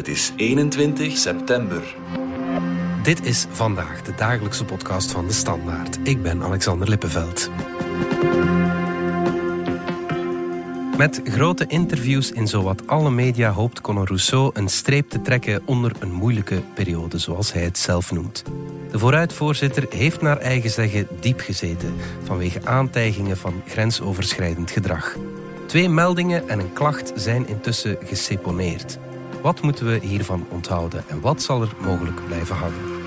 Het is 21 september. Dit is vandaag de dagelijkse podcast van de Standaard. Ik ben Alexander Lippenveld. Met grote interviews in zowat alle media hoopt Conor Rousseau een streep te trekken onder een moeilijke periode, zoals hij het zelf noemt. De vooruitvoorzitter heeft naar eigen zeggen diep gezeten vanwege aantijgingen van grensoverschrijdend gedrag. Twee meldingen en een klacht zijn intussen geseponeerd. Wat moeten we hiervan onthouden en wat zal er mogelijk blijven hangen?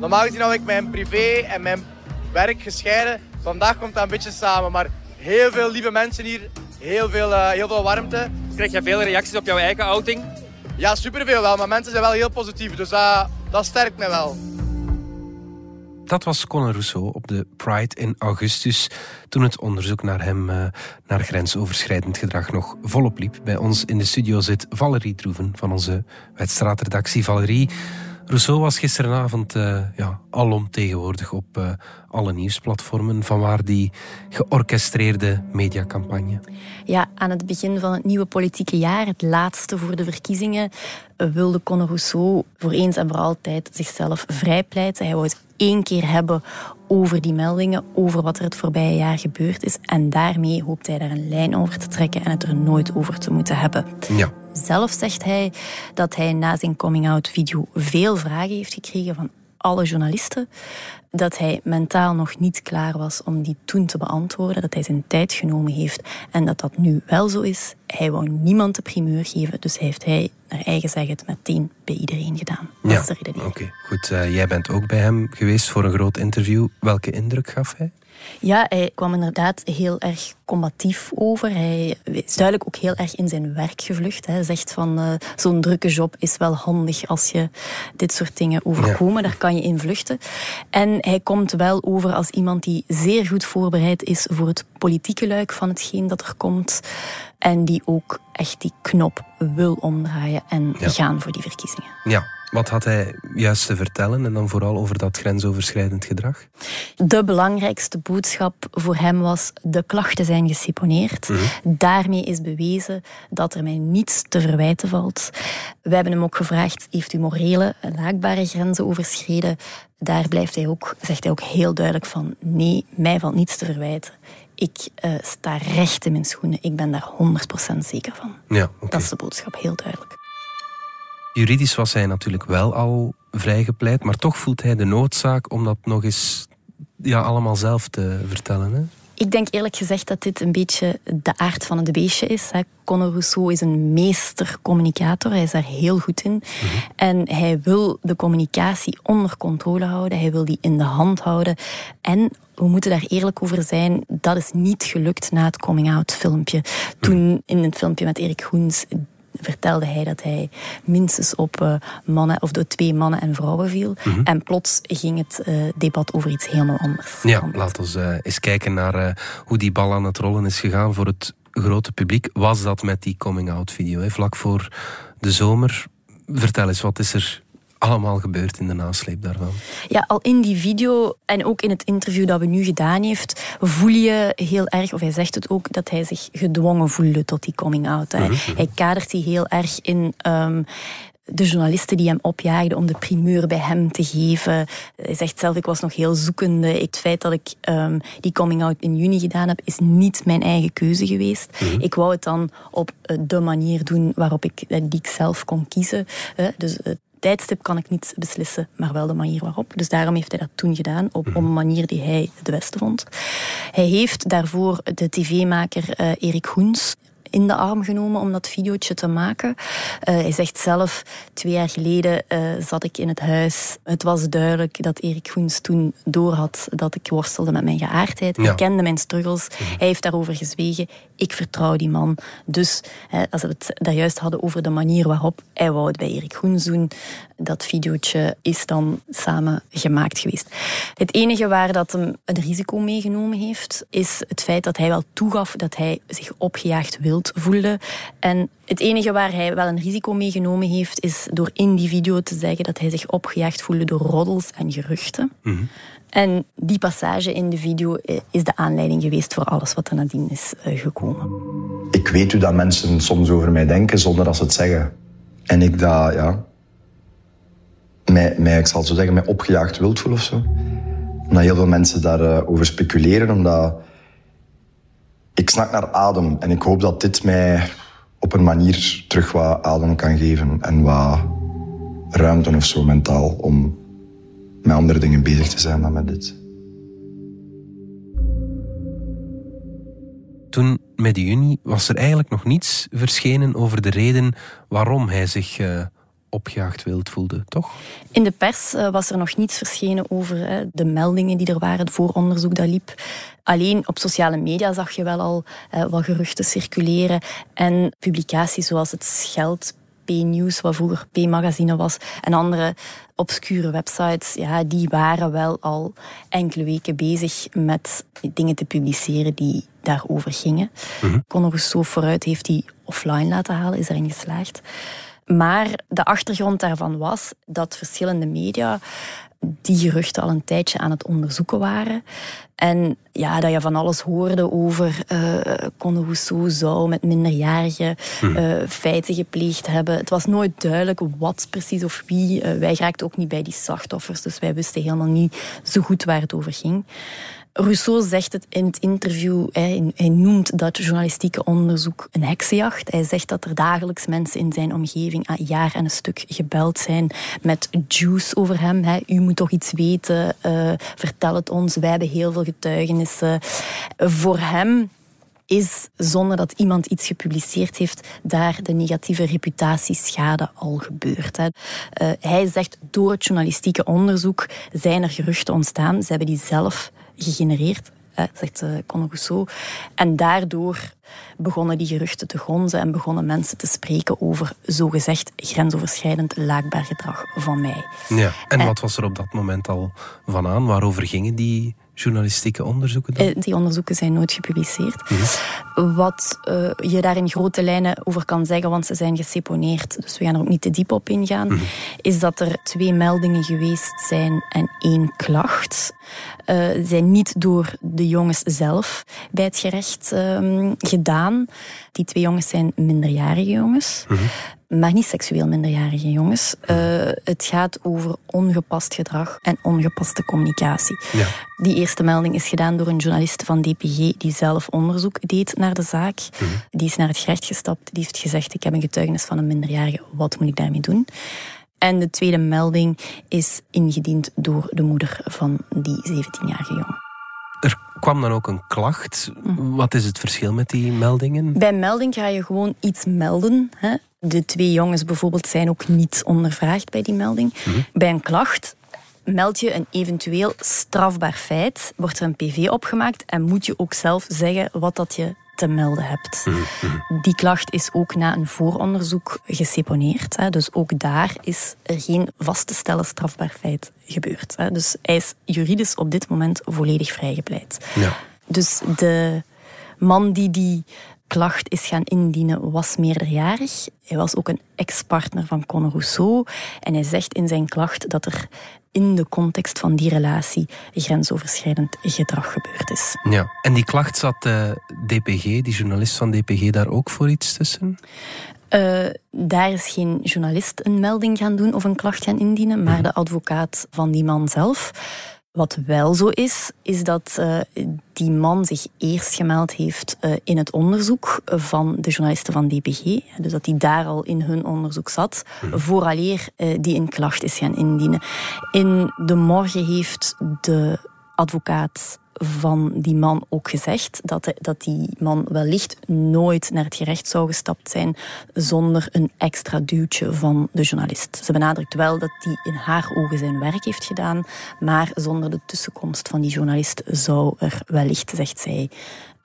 Normaal gezien hou ik mijn privé en mijn werk gescheiden. Vandaag komt dat een beetje samen, maar heel veel lieve mensen hier, heel veel, uh, heel veel warmte. Krijg je veel reacties op jouw eigen outing? Ja, superveel wel, maar mensen zijn wel heel positief, dus dat, dat sterkt mij wel. Dat was Conor Rousseau op de Pride in augustus, toen het onderzoek naar hem, uh, naar grensoverschrijdend gedrag, nog volop liep. Bij ons in de studio zit Valerie Troeven van onze wedstraatredactie. Valerie, Rousseau was gisteravond uh, ja, alom tegenwoordig op uh, alle nieuwsplatformen. Vanwaar die georchestreerde mediacampagne? Ja, aan het begin van het nieuwe politieke jaar, het laatste voor de verkiezingen, wilde Conor Rousseau voor eens en voor altijd zichzelf vrijpleiten. Hij wou het één keer hebben over die meldingen, over wat er het voorbije jaar gebeurd is. En daarmee hoopt hij daar een lijn over te trekken en het er nooit over te moeten hebben. Ja. Zelf zegt hij dat hij na zijn coming-out video veel vragen heeft gekregen van alle journalisten. Dat hij mentaal nog niet klaar was om die toen te beantwoorden. Dat hij zijn tijd genomen heeft en dat dat nu wel zo is. Hij wou niemand de primeur geven, dus heeft hij naar eigen zeggen het meteen bij iedereen gedaan. Dat ja. is de redenering. Oké, goed. Uh, jij bent ook bij hem geweest voor een groot interview. Welke indruk gaf hij? Ja, hij kwam inderdaad heel erg combatief over. Hij is duidelijk ook heel erg in zijn werk gevlucht. Hij zegt van uh, zo'n drukke job is wel handig als je dit soort dingen overkomen. Ja. Daar kan je in vluchten. En hij komt wel over als iemand die zeer goed voorbereid is voor het politieke luik van hetgeen dat er komt. En die ook echt die knop wil omdraaien en Ja. gaan voor die verkiezingen. Ja, wat had hij juist te vertellen en dan vooral over dat grensoverschrijdend gedrag? De belangrijkste boodschap voor hem was: de klachten zijn geseponeerd. Daarmee is bewezen dat er mij niets te verwijten valt. We hebben hem ook gevraagd: heeft u morele, laakbare grenzen overschreden? Daar blijft hij ook, zegt hij ook heel duidelijk van: nee, mij valt niets te verwijten. Ik uh, sta recht in mijn schoenen. Ik ben daar 100% zeker van. Ja. Dat is de boodschap, heel duidelijk. Juridisch was hij natuurlijk wel al vrijgepleit, maar toch voelt hij de noodzaak om dat nog eens ja, allemaal zelf te vertellen. Hè? Ik denk eerlijk gezegd dat dit een beetje de aard van het beestje is. Conor Rousseau is een meestercommunicator. Hij is daar heel goed in. En hij wil de communicatie onder controle houden. Hij wil die in de hand houden. En we moeten daar eerlijk over zijn. Dat is niet gelukt na het coming-out filmpje. Toen in het filmpje met Erik Goens vertelde hij dat hij minstens op uh, mannen, of door twee mannen en vrouwen viel. Mhm. En plots ging het uh, debat over iets helemaal anders. Ja, laten we uh, eens kijken naar hoe die bal aan het rollen is gegaan voor het grote publiek. Was dat met die coming-out video, hè? vlak voor de zomer? Vertel eens, wat is er allemaal gebeurd in de nasleep daarvan? Ja, al in die video en ook in het interview dat we nu gedaan heeft, voel je heel erg, of hij zegt het ook, dat hij zich gedwongen voelde tot die coming-out. Mm -hmm. Hij kadert die heel erg in... Um, de journalisten die hem opjaagden om de primeur bij hem te geven. Hij zegt zelf, ik was nog heel zoekende. Het feit dat ik um, die coming-out in juni gedaan heb, is niet mijn eigen keuze geweest. Mhm. Mm -hmm. Ik wou het dan op de manier doen waarop ik, die ik zelf kon kiezen. Dus het tijdstip kan ik niet beslissen, maar wel de manier waarop. Dus daarom heeft hij dat toen gedaan, op, op een manier die hij het beste vond. Hij heeft daarvoor de tv-maker uh, Erik Goens in de arm genomen om dat videootje te maken. Uh, hij zegt zelf, twee jaar geleden uh, zat ik in het huis. Het was duidelijk dat Erik Goens toen doorhad dat ik worstelde met mijn geaardheid. Ja. Hij kende mijn struggles. Mhm. Hij heeft daarover gezwegen. Ik vertrouw die man. Dus als we het daar juist hadden over de manier waarop hij wou het bij Erik Goens doen, dat videootje is dan samen gemaakt geweest. Het enige waar dat hem een risico meegenomen heeft, is het feit dat hij wel toegaf dat hij zich opgejaagd wild voelde. En het enige waar hij wel een risico meegenomen heeft, is door in die video te zeggen dat hij zich opgejaagd voelde door roddels en geruchten. Mhm. En die passage in de video eh, is de aanleiding geweest voor alles wat er nadien is eh, gekomen. Ik weet hoe dat mensen soms over mij denken zonder dat ze het zeggen. En ik dat, ja, mij, mij, ik zal zo zeggen, mij opgejaagd wild voel of zo. Omdat heel veel mensen daarover over speculeren, omdat ik snak naar adem. En ik hoop dat dit mij op een manier terug wat adem kan geven en wat ruimte of zo mentaal om met andere dingen bezig te zijn dan met dit. Toen met juni was er eigenlijk nog niets verschenen over de reden waarom hij zich uh, opgejaagd wild voelde, toch? In de pers uh, was er nog niets verschenen over uh, de meldingen die er waren, het vooronderzoek dat liep. Alleen op sociale media zag je wel al uh, wat geruchten circuleren en publicaties zoals het Scheld P-nieuws, wat vroeger P-magazine was, en andere obscure websites, ja, die waren wel al enkele weken bezig met dingen te publiceren die daarover gingen. Mm -hmm. Conor Rousseau vooruit heeft die offline laten halen, is erin geslaagd. Maar de achtergrond daarvan was dat verschillende media die geruchten al een tijdje aan het onderzoeken waren. En ja, dat je van alles hoorde over uh, Conde Rousseau zou met minderjarigen uh, feiten gepleegd hebben. Het was nooit duidelijk wat precies of wie. Uh, wij raakten ook niet bij die slachtoffers, dus wij wisten helemaal niet zo goed waar het over ging. Rousseau zegt het in het interview, hij, hij, noemt dat journalistieke onderzoek een heksenjacht. Hij zegt dat er dagelijks mensen in zijn omgeving een jaar en een stuk gebeld zijn met juice over hem. Hè. U moet toch iets weten, uh, vertel het ons, wij hebben heel veel getuigenissen. Voor hem is, zonder dat iemand iets gepubliceerd heeft, daar de negatieve reputatieschade al gebeurd. Hè. Uh, hij zegt, door het journalistieke onderzoek zijn er geruchten ontstaan. Ze hebben die zelf gegenereerd, hè, zegt uh, Conor Rousseau. En daardoor begonnen die geruchten te gonzen en begonnen mensen te spreken over zogezegd grensoverschrijdend laakbaar gedrag van mij. Ja, en, en wat was er op dat moment al van aan? Waarover gingen die journalistieke onderzoeken dan? Eh, die onderzoeken zijn nooit gepubliceerd. Mhm. Wat uh, je daar in grote lijnen over kan zeggen, want ze zijn geseponeerd, dus we gaan er ook niet te diep op ingaan, mm is dat er twee meldingen geweest zijn en één klacht. Uh, zijn niet door de jongens zelf bij het gerecht uh, gedaan. Die twee jongens zijn minderjarige jongens. Mm maar niet seksueel minderjarige jongens. Uh, het gaat over ongepast gedrag en ongepaste communicatie. Ja. Die eerste melding is gedaan door een journalist van DPG die zelf onderzoek deed naar de zaak. Mhm. Die is naar het gerecht gestapt, die heeft gezegd ik heb een getuigenis van een minderjarige, wat moet ik daarmee doen? En de tweede melding is ingediend door de moeder van die 17-jarige jongen. Er kwam dan ook een klacht. Mhm. Wat is het verschil met die meldingen? Bij melding ga je gewoon iets melden. Hè? De twee jongens bijvoorbeeld zijn ook niet ondervraagd bij die melding. Mhm. Bij een klacht meld je een eventueel strafbaar feit, wordt er een PV opgemaakt en moet je ook zelf zeggen wat dat je te melden hebt. Mhm, mhm. Die klacht is ook na een vooronderzoek geseponeerd. Dus ook daar is er geen vast te stellen strafbaar feit gebeurd. Dus hij is juridisch op dit moment volledig vrijgepleit. Ja. Dus de man die die klacht is gaan indienen, was meerderjarig. Hij was ook een ex-partner van Conor Rousseau. En hij zegt in zijn klacht dat er in de context van die relatie grensoverschrijdend gedrag gebeurd is. Ja, en die klacht zat uh, DPG, die journalist van DPG, daar ook voor iets tussen? Uh, daar is geen journalist een melding gaan doen of een klacht gaan indienen, maar mhm. de advocaat van die man zelf. Wat wel zo is, is dat uh, die man zich eerst gemeld heeft uh, in het onderzoek van de journalisten van DPG. Dus dat hij daar al in hun onderzoek zat, mm. vooraleer uh, die een klacht is gaan indienen. In de morgen heeft de advocaat van die man ook gezegd dat, dat die man wellicht nooit naar het gerecht zou gestapt zijn zonder een extra duwtje van de journalist. Ze benadrukt wel dat hij in haar ogen zijn werk heeft gedaan, maar zonder de tussenkomst van die journalist zou er wellicht, zegt zij,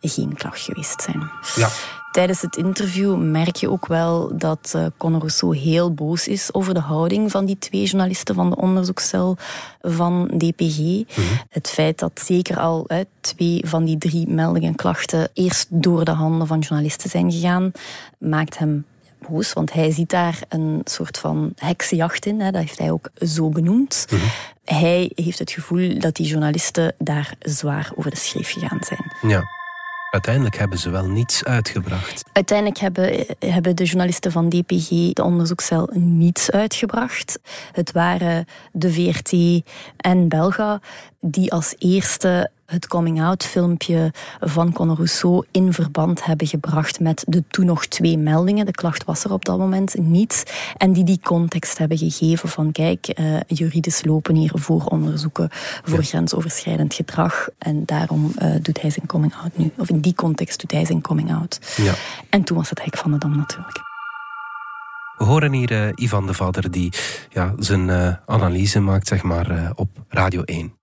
geen klacht geweest zijn. Ja. Tijdens het interview merk je ook wel dat uh, Conor Rousseau heel boos is over de houding van die twee journalisten van de onderzoekscel van DPG. Het feit dat zeker al twee van die drie meldingen klachten eerst door de handen van journalisten zijn gegaan, maakt hem boos, want hij ziet daar een soort van heksenjacht in. Hè, dat heeft hij ook zo benoemd. Hij heeft het gevoel dat die journalisten daar zwaar over de schreef gegaan zijn. Ja. Uiteindelijk hebben ze wel niets uitgebracht. Uiteindelijk hebben, hebben de journalisten van DPG, de onderzoekscel, niets uitgebracht. Het waren de VRT en Belga die als eerste het coming-out filmpje van Conor Rousseau in verband hebben gebracht met de toen nog twee meldingen. De klacht was er op dat moment niet. En die die context hebben gegeven van kijk, uh, juridisch lopen hier voor onderzoeken voor grensoverschrijdend gedrag. En daarom uh, doet hij zijn coming-out nu. Of in die context doet hij zijn coming-out. Ja. En toen was het hek van de dam natuurlijk. We horen hier uh, Ivan de Vader die ja, zijn analyse maakt zeg maar, op Radio 1.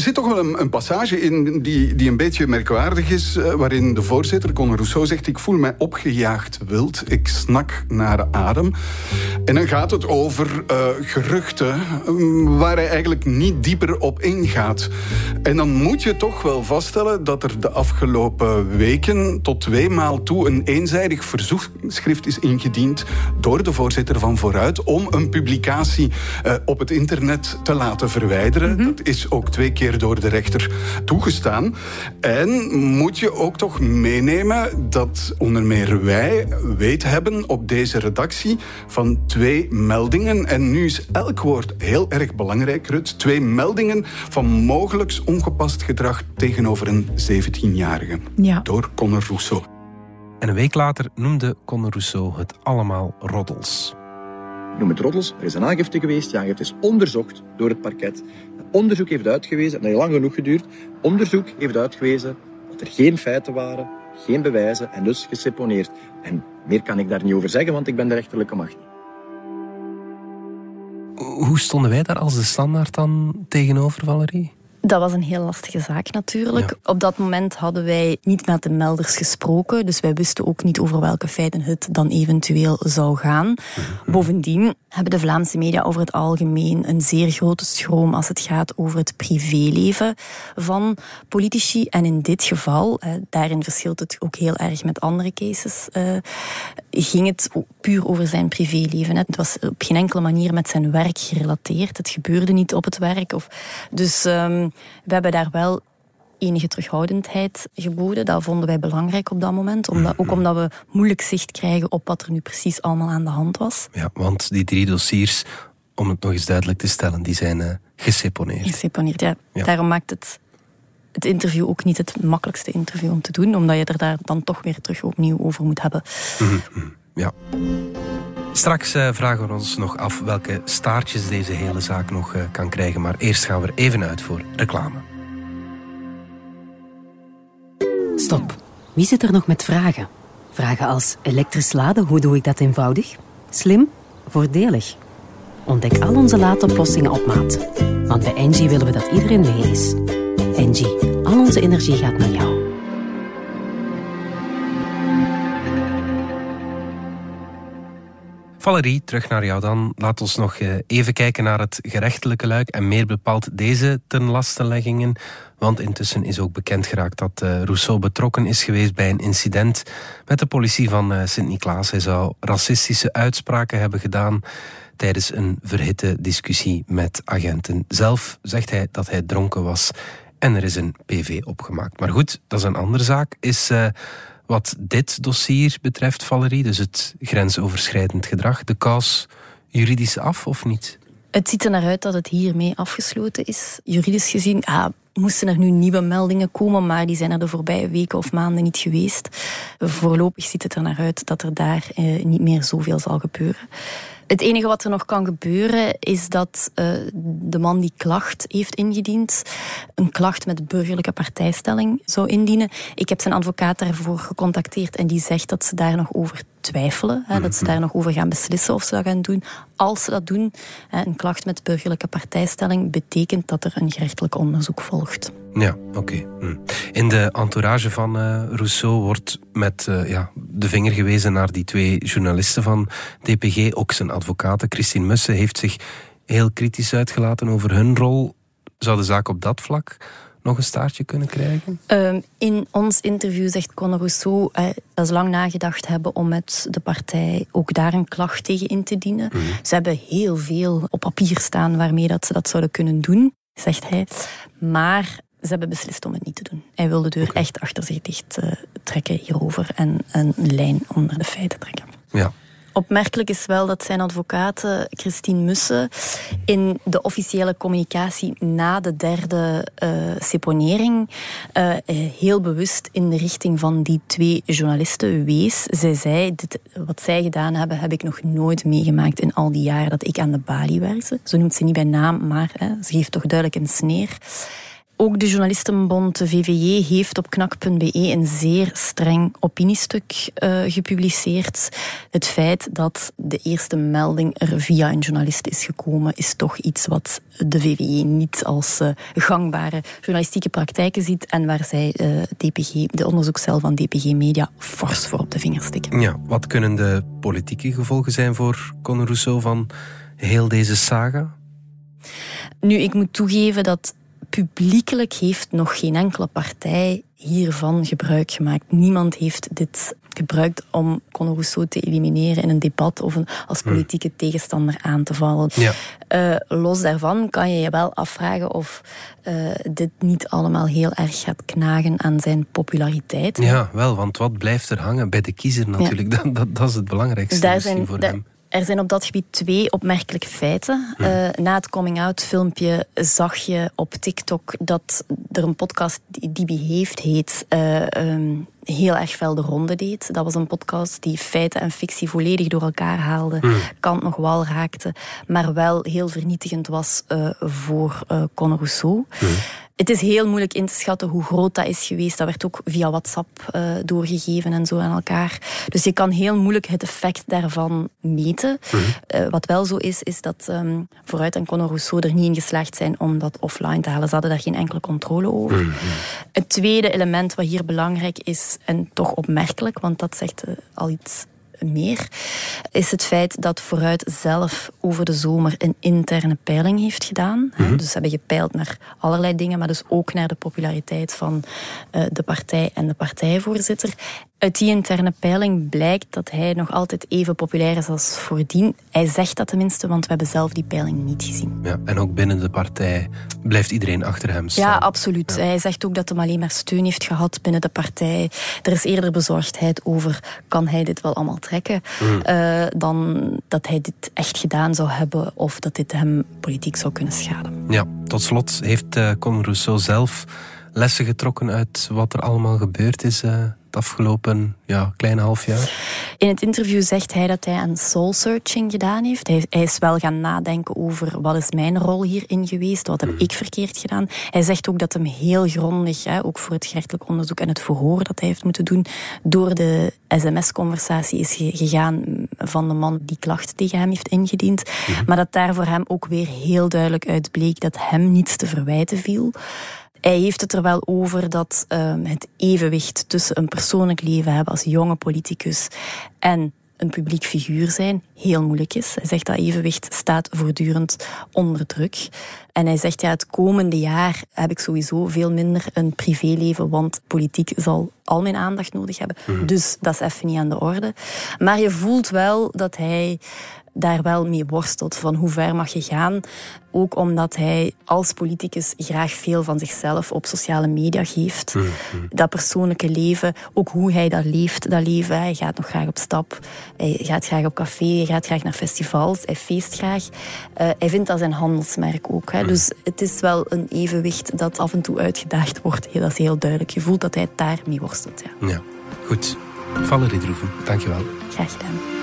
Zit toch wel een, een, passage in die, die een beetje merkwaardig is, uh, waarin de voorzitter, Conor Rousseau, zegt: Ik voel mij opgejaagd wild, ik snak naar adem. En dan gaat het over uh, geruchten um, waar hij eigenlijk niet dieper op ingaat. En dan moet je toch wel vaststellen dat er de afgelopen weken tot twee maal toe een eenzijdig verzoekschrift is ingediend door de voorzitter van Vooruit om een publicatie uh, op het internet te laten verwijderen. Mm -hmm. Dat is ook twee keer door de rechter toegestaan. En moet je ook toch meenemen dat onder meer wij weet hebben op deze redactie van twee meldingen. En nu is elk woord heel erg belangrijk, Rut. Twee meldingen van mogelijks ongepast gedrag tegenover een 17-jarige. Ja. Door Conor Rousseau. En een week later noemde Conor Rousseau het allemaal roddels. Ik noem het roddels. Er is een aangifte geweest. Die aangifte is onderzocht door het parket. Onderzoek heeft uitgewezen, en dat heeft lang genoeg geduurd, onderzoek heeft uitgewezen dat er geen feiten waren, geen bewijzen en dus geseponeerd. En meer kan ik daar niet over zeggen, want ik ben de rechterlijke macht. Hoe stonden wij daar als de standaard dan tegenover, Valerie? Dat was een heel lastige zaak natuurlijk. Op dat moment hadden wij niet met de melders gesproken, dus wij wisten ook niet over welke feiten het dan eventueel zou gaan. Mhm. Bovendien hebben de Vlaamse media over het algemeen een zeer grote schroom als het gaat over het privéleven van politici. En in dit geval, daarin verschilt het ook heel erg met andere cases, eh, ging het puur over zijn privéleven. Het was op geen enkele manier met zijn werk gerelateerd. Het gebeurde niet op het werk. Of, dus um, we hebben daar wel enige terughoudendheid geboden. Dat vonden wij belangrijk op dat moment. Omdat, ook omdat we moeilijk zicht krijgen op wat er nu precies allemaal aan de hand was. Ja, want die drie dossiers, om het nog eens duidelijk te stellen, die zijn uh, geseponeerd. Geseponeerd, ja. ja. Daarom maakt het het interview ook niet het makkelijkste interview om te doen, omdat je er daar dan toch weer terug opnieuw over moet hebben. Mm -hmm. Ja. Straks uh, vragen we ons nog af welke staartjes deze hele zaak nog uh, kan krijgen. Maar eerst gaan we er even uit voor reclame. Stop. Wie zit er nog met vragen? Vragen als elektrisch laden, hoe doe ik dat eenvoudig? Slim? Voordelig? Ontdek al onze laadoplossingen op maat. Want bij Engie willen we dat iedereen mee is. Engie, al onze energie gaat naar jou. Valerie, terug naar jou dan. Laat ons nog eh, even kijken naar het gerechtelijke luik en meer bepaald deze tenlasteleggingen. Want intussen is ook bekend geraakt dat uh, Rousseau betrokken is geweest bij een incident met de politie van uh, Sint-Niklaas. Hij zou racistische uitspraken hebben gedaan tijdens een verhitte discussie met agenten. Zelf zegt hij dat hij dronken was en er is een PV opgemaakt. Maar goed, dat is een andere zaak. Is wat dit dossier betreft, Valerie, dus het grensoverschrijdend gedrag, de kous juridisch af of niet? Het ziet er naar uit dat het hiermee afgesloten is. Juridisch gezien ja, moesten er nu nieuwe meldingen komen, maar die zijn er de voorbije weken of maanden niet geweest. Voorlopig ziet het er naar uit dat er daar eh, niet meer zoveel zal gebeuren. Het enige wat er nog kan gebeuren is dat uh, de man die klacht heeft ingediend, een klacht met burgerlijke partijstelling zou indienen. Ik heb zijn advocaat daarvoor gecontacteerd en die zegt dat ze daar nog over twijfelen. Hè, dat ze mhm. daar nog over gaan beslissen of ze dat gaan doen. Als ze dat doen, hè, een klacht met burgerlijke partijstelling betekent dat er een gerechtelijk onderzoek volgt. Ja, oké. Hm. In de entourage van uh, Rousseau wordt met uh, ja, de vinger gewezen naar die twee journalisten van DPG. Ook zijn advocaat, Christine Mussen, heeft zich heel kritisch uitgelaten over hun rol. Zou de zaak op dat vlak nog een staartje kunnen krijgen? Um, in ons interview zegt Conor Rousseau uh, dat ze lang nagedacht hebben om met de partij ook daar een klacht tegen in te dienen. Mm. Ze hebben heel veel op papier staan waarmee dat ze dat zouden kunnen doen, zegt hij. Maar ze hebben beslist om het niet te doen. Hij wil de deur echt achter zich dicht uh, trekken hierover en een lijn onder de feiten trekken. Ja. Opmerkelijk is wel dat zijn advocaat Christine Mussen in de officiële communicatie na de derde uh, seponering uh, heel bewust in de richting van die twee journalisten wees. Zij zei, dit, wat zij gedaan hebben, heb ik nog nooit meegemaakt in al die jaren dat ik aan de balie werkte. Zo noemt ze niet bij naam, maar hè, ze geeft toch duidelijk een sneer. Ook de journalistenbond de VVJ heeft op knak.be een zeer streng opiniestuk uh, gepubliceerd. Het feit dat de eerste melding er via een journalist is gekomen, is toch iets wat de VVJ niet als uh, gangbare journalistieke praktijken ziet en waar zij uh, DPG, de onderzoekscel van DPG Media fors voor op de vingers stikken. Ja, wat kunnen de politieke gevolgen zijn voor Conor Rousseau van heel deze saga? Nu, ik moet toegeven dat publiekelijk heeft nog geen enkele partij hiervan gebruik gemaakt. Niemand heeft dit gebruikt om Conor Rousseau te elimineren in een debat of een, als hmm. politieke tegenstander aan te vallen. Ja. Uh, los daarvan kan je je wel afvragen of uh, dit niet allemaal heel erg gaat knagen aan zijn populariteit. Ja, wel, want wat blijft er hangen bij de kiezer natuurlijk? Ja. Dat, dat, dat, is het belangrijkste Daar zijn, voor hem. Er zijn op dat gebied twee opmerkelijke feiten. Uh, na het coming-out filmpje zag je op TikTok dat er een podcast die Beheeft heet... Uh, um, heel erg fel de ronde deed. Dat was een podcast die feiten en fictie volledig door elkaar haalde. Mm. Kant nog wel raakte, maar wel heel vernietigend was uh, voor uh, Conor Rousseau. Mm. Het is heel moeilijk in te schatten hoe groot dat is geweest. Dat werd ook via WhatsApp uh, doorgegeven en zo aan elkaar. Dus je kan heel moeilijk het effect daarvan meten. Mm. Uh, wat wel zo is, is dat um, Vooruit en Conor Rousseau er niet in geslaagd zijn om dat offline te halen. Ze hadden daar geen enkele controle over. Mm-hmm. Het tweede element wat hier belangrijk is, en toch opmerkelijk, want dat zegt uh, al iets meer, is het feit dat Vooruit zelf over de zomer een interne peiling heeft gedaan. Mhm. Dus ze hebben gepeild naar allerlei dingen, maar dus ook naar de populariteit van uh, de partij en de partijvoorzitter. Uit die interne peiling blijkt dat hij nog altijd even populair is als voordien. Hij zegt dat tenminste, want we hebben zelf die peiling niet gezien. Ja, en ook binnen de partij blijft iedereen achter hem staan. Ja, absoluut. Hij zegt ook dat hij alleen maar steun heeft gehad binnen de partij. Er is eerder bezorgdheid over, kan hij dit wel allemaal trekken, mm. uh, dan dat hij dit echt gedaan zou hebben of dat dit hem politiek zou kunnen schaden. Ja, tot slot heeft uh, Conor Rousseau zelf lessen getrokken uit wat er allemaal gebeurd is... Uh afgelopen ja, kleine half jaar? In het interview zegt hij dat hij een soul searching gedaan heeft. Hij, is wel gaan nadenken over wat is mijn rol hierin geweest, wat heb mhm. ik verkeerd gedaan. Hij zegt ook dat hem heel grondig, hè, ook voor het gerechtelijk onderzoek en het verhoor dat hij heeft moeten doen, door de sms-conversatie is gegaan van de man die klacht tegen hem heeft ingediend. Mhm. Maar dat daar voor hem ook weer heel duidelijk uit bleek dat hem niets te verwijten viel. Hij heeft het er wel over dat um, het evenwicht tussen een persoonlijk leven hebben als jonge politicus en een publiek figuur zijn heel moeilijk is. Hij zegt dat evenwicht staat voortdurend onder druk. En hij zegt ja, het komende jaar heb ik sowieso veel minder een privéleven, want politiek zal al mijn aandacht nodig hebben. Mhm. Dus dat is even niet aan de orde. Maar je voelt wel dat hij daar wel mee worstelt. Van hoe ver mag je gaan? Ook omdat hij als politicus graag veel van zichzelf op sociale media geeft. Mm, mm. Dat persoonlijke leven, ook hoe hij dat leeft, dat leven. Hij gaat nog graag op stap, hij gaat graag op café, hij gaat graag naar festivals, hij feest graag. Uh, hij vindt dat zijn handelsmerk ook. Hè. Mm. Dus het is wel een evenwicht dat af en toe uitgedaagd wordt. Dat is heel duidelijk. Je voelt dat hij daarmee worstelt. Ja, ja. goed. Valerie Droeven, dankjewel. Graag gedaan.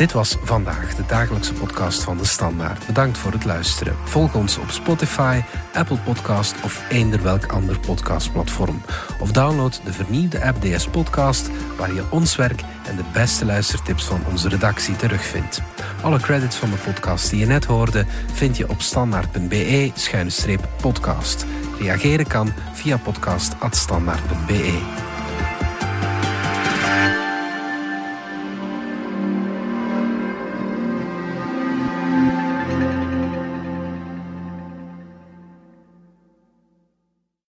Dit was vandaag de dagelijkse podcast van de Standaard. Bedankt voor het luisteren. Volg ons op Spotify, Apple Podcast of eender welk ander podcastplatform. Of download de vernieuwde app DS Podcast, waar je ons werk en de beste luistertips van onze redactie terugvindt. Alle credits van de podcast die je net hoorde vind je op standaard.be-podcast. Reageren kan via podcast.standaard.be.